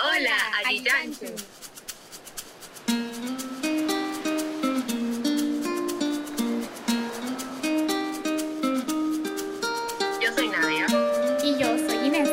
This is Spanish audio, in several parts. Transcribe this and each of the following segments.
Hola, Ayichanchu. Yo soy Nadia. Y yo soy Inés.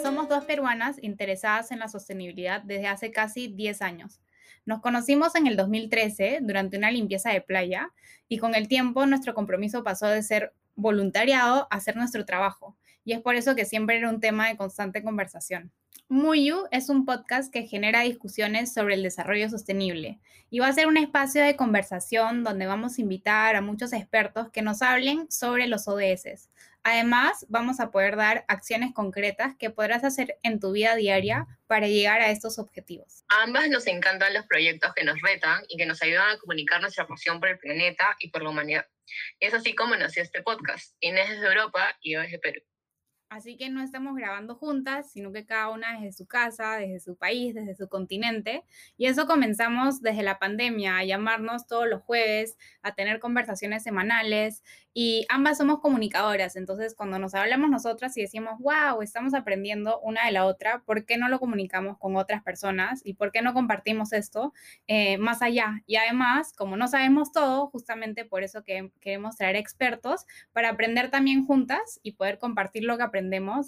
Somos dos peruanas interesadas en la sostenibilidad desde hace casi 10 años. Nos conocimos en el 2013 durante una limpieza de playa y con el tiempo nuestro compromiso pasó de ser voluntariado a hacer nuestro trabajo. Y es por eso que siempre era un tema de constante conversación. Muyu es un podcast que genera discusiones sobre el desarrollo sostenible y va a ser un espacio de conversación donde vamos a invitar a muchos expertos que nos hablen sobre los ODS. Además, vamos a poder dar acciones concretas que podrás hacer en tu vida diaria para llegar a estos objetivos. A ambas nos encantan los proyectos que nos retan y que nos ayudan a comunicar nuestra pasión por el planeta y por la humanidad. Es así como nació este podcast. Inés es de Europa y yo es de Perú. Así que no estamos grabando juntas, sino que cada una desde su casa, desde su país, desde su continente. Y eso comenzamos desde la pandemia, a llamarnos todos los jueves, a tener conversaciones semanales. Y ambas somos comunicadoras, entonces cuando nos hablamos nosotras y decimos, wow, estamos aprendiendo una de la otra, ¿por qué no lo comunicamos con otras personas? ¿Y por qué no compartimos esto eh, más allá? Y además, como no sabemos todo, justamente por eso que queremos traer expertos para aprender también juntas y poder compartir lo que aprendemos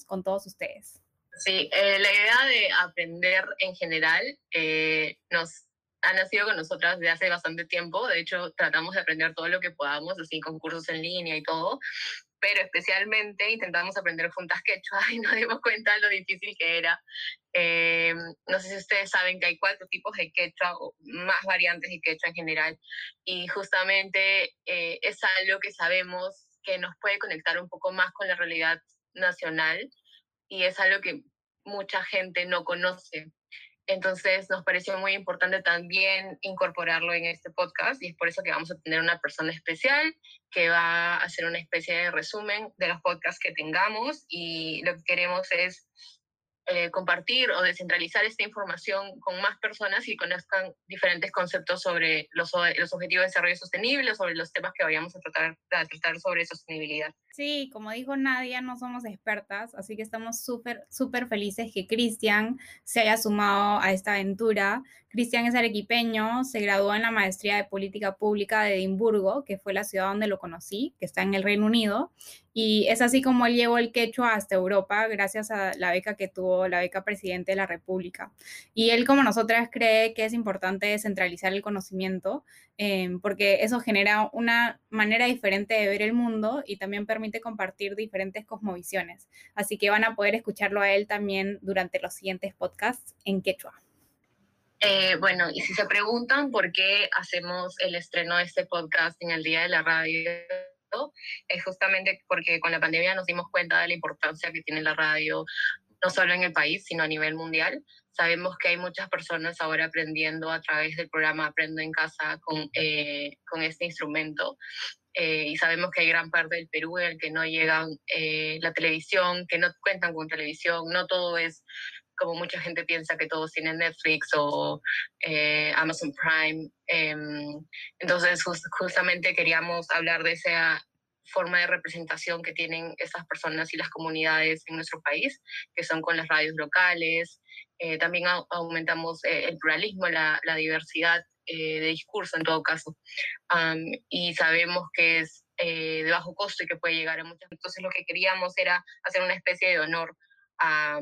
con todos ustedes. Sí, eh, la idea de aprender en general eh, nos ha nacido con nosotras desde hace bastante tiempo. De hecho, tratamos de aprender todo lo que podamos, así con cursos en línea y todo. Pero especialmente intentamos aprender juntas quechua y nos dimos cuenta lo difícil que era. Eh, no sé si ustedes saben que hay cuatro tipos de quechua o más variantes de quechua en general. Y justamente es algo que sabemos que nos puede conectar un poco más con la realidad nacional y es algo que mucha gente no conoce. Entonces nos pareció muy importante también incorporarlo en este podcast y es por eso que vamos a tener una persona especial que va a hacer una especie de resumen de los podcasts que tengamos y lo que queremos es eh, compartir o descentralizar esta información con más personas y conozcan diferentes conceptos sobre los, los objetivos de desarrollo sostenible, sobre los temas que vayamos a tratar, a tratar sobre sostenibilidad. Sí, como dijo Nadia, no somos expertas, así que estamos súper, súper felices que Cristian se haya sumado a esta aventura. Cristian es arequipeño, se graduó en la maestría de política pública de Edimburgo, que fue la ciudad donde lo conocí, que está en el Reino Unido, y es así como él llevó el quechua hasta Europa gracias a la beca que tuvo, la beca presidente de la República. Y él, como nosotras, cree que es importante descentralizar el conocimiento, eh, porque eso genera una manera diferente de ver el mundo y también permite compartir diferentes cosmovisiones. Así que van a poder escucharlo a él también durante los siguientes podcasts en quechua. Eh, bueno, y si se preguntan por qué hacemos el estreno de este podcast en el Día de la Radio, es justamente porque con la pandemia nos dimos cuenta de la importancia que tiene la radio, no solo en el país, sino a nivel mundial. Sabemos que hay muchas personas ahora aprendiendo a través del programa Aprendo en Casa con, eh, con este instrumento. Eh, y sabemos que hay gran parte del Perú en el que no llegan eh, la televisión, que no cuentan con televisión, no todo es como mucha gente piensa que todos tienen Netflix o eh, Amazon Prime. Em, entonces, justamente queríamos hablar de esa forma de representación que tienen esas personas y las comunidades en nuestro país, que son con las radios locales. también aumentamos el pluralismo, la, la diversidad eh, de discurso en todo caso. y sabemos que es eh, de bajo costo y que puede llegar a muchas. Entonces lo que queríamos era hacer una especie de honor a,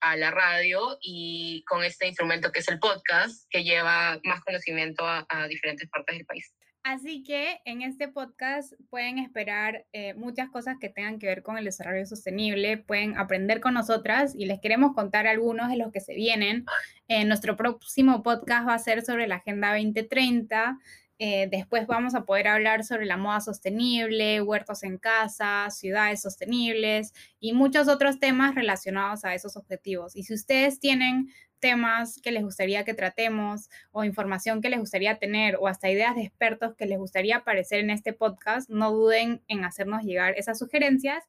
a la radio y con este instrumento que es el podcast, que lleva más conocimiento a, a diferentes partes del país. Así que en este podcast pueden esperar eh, muchas cosas que tengan que ver con el desarrollo sostenible, pueden aprender con nosotras y les queremos contar algunos de los que se vienen. Eh, nuestro próximo podcast va a ser sobre la Agenda 2030. Eh, después vamos a poder hablar sobre la moda sostenible, huertos en casa, ciudades sostenibles y muchos otros temas relacionados a esos objetivos. Y si ustedes tienen temas que les gustaría que tratemos o información que les gustaría tener o hasta ideas de expertos que les gustaría aparecer en este podcast, no duden en hacernos llegar esas sugerencias.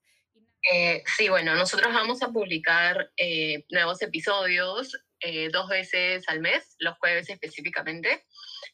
Eh, sí, bueno, nosotros vamos a publicar eh, nuevos episodios eh, dos veces al mes, los jueves específicamente.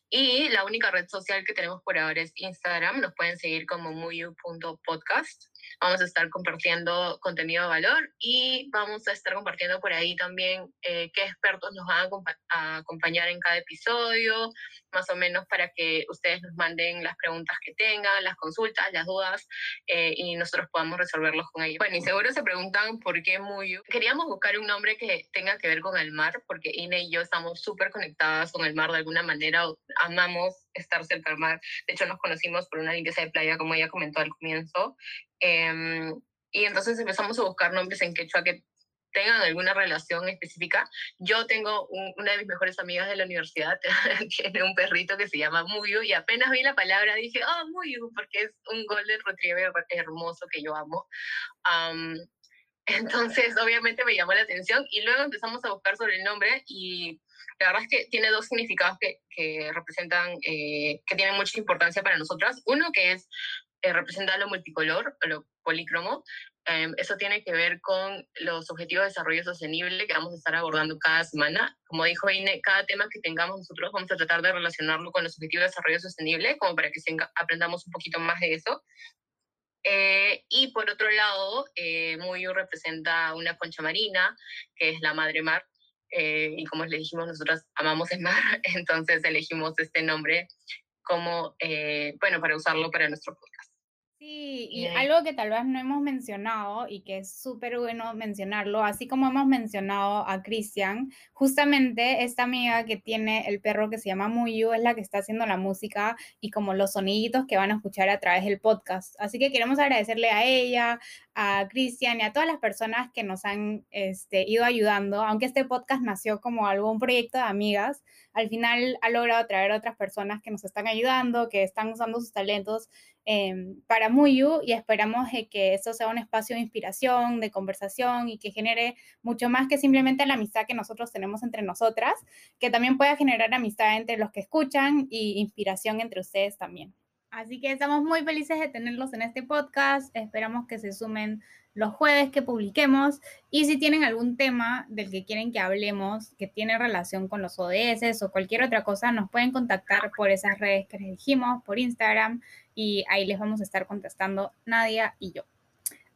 Y la única red social que tenemos por ahora es Instagram. Nos pueden seguir como muyu.podcast Vamos a estar compartiendo contenido de valor y vamos a estar compartiendo por ahí también eh, qué expertos nos van a, acompañar en cada episodio, más o menos para que ustedes nos manden las preguntas que tengan, las consultas, las dudas eh, y nosotros podamos resolverlos con ellos. Bueno, y seguro se preguntan por qué Muyu. Queríamos buscar un nombre que tenga que ver con el mar, porque Ine y yo estamos súper conectadas con el mar de alguna manera, amamos estar cerca del mar. De hecho, nos conocimos por una limpieza de playa, como ella comentó al comienzo. Em, y entonces empezamos a buscar nombres en quechua que tengan alguna relación específica. Yo tengo una de mis mejores amigas de la universidad, tiene un perrito que se llama Muyu, y apenas vi la palabra dije, oh, Muyu, porque es un golden retriever hermoso que yo amo. entonces, obviamente me llamó la atención y luego empezamos a buscar sobre el nombre y la verdad es que tiene dos significados que, que representan, eh, que tienen mucha importancia para nosotras. Uno que es eh, representar lo multicolor, lo polícromo. Em, eso tiene que ver con los objetivos de desarrollo sostenible que vamos a estar abordando cada semana. Como dijo Ine, cada tema que tengamos nosotros vamos a tratar de relacionarlo con los objetivos de desarrollo sostenible, como para que aprendamos un poquito más de eso. Eh, y por otro lado, eh, Muyu representa una concha marina, que es la madre mar, eh, y como les dijimos, nosotros amamos el mar, entonces elegimos este nombre como, eh, bueno, para usarlo para nuestro. Sí, y algo que tal vez no hemos mencionado y que es súper bueno mencionarlo, así como hemos mencionado a Cristian, justamente esta amiga que tiene el perro que se llama Muyu es la que está haciendo la música y como los soniditos que van a escuchar a través del podcast. Así que queremos agradecerle a ella, a Cristian y a todas las personas que nos han este, ido ayudando, aunque este podcast nació como algo, un proyecto de amigas, al final ha logrado traer a otras personas que nos están ayudando, que están usando sus talentos em, para Muyu y esperamos que esto sea un espacio de inspiración, de conversación y que genere mucho más que simplemente la amistad que nosotros tenemos entre nosotras, que también pueda generar amistad entre los que escuchan y inspiración entre ustedes también. Así que estamos muy felices de tenerlos en este podcast. Esperamos que se sumen los jueves que publiquemos. Y si tienen algún tema del que quieren que hablemos, que tiene relación con los ODS o cualquier otra cosa, nos pueden contactar por esas redes que les dijimos, por Instagram, y ahí les vamos a estar contestando Nadia y yo.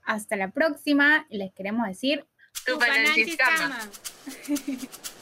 Hasta la próxima. Les queremos decir. Tu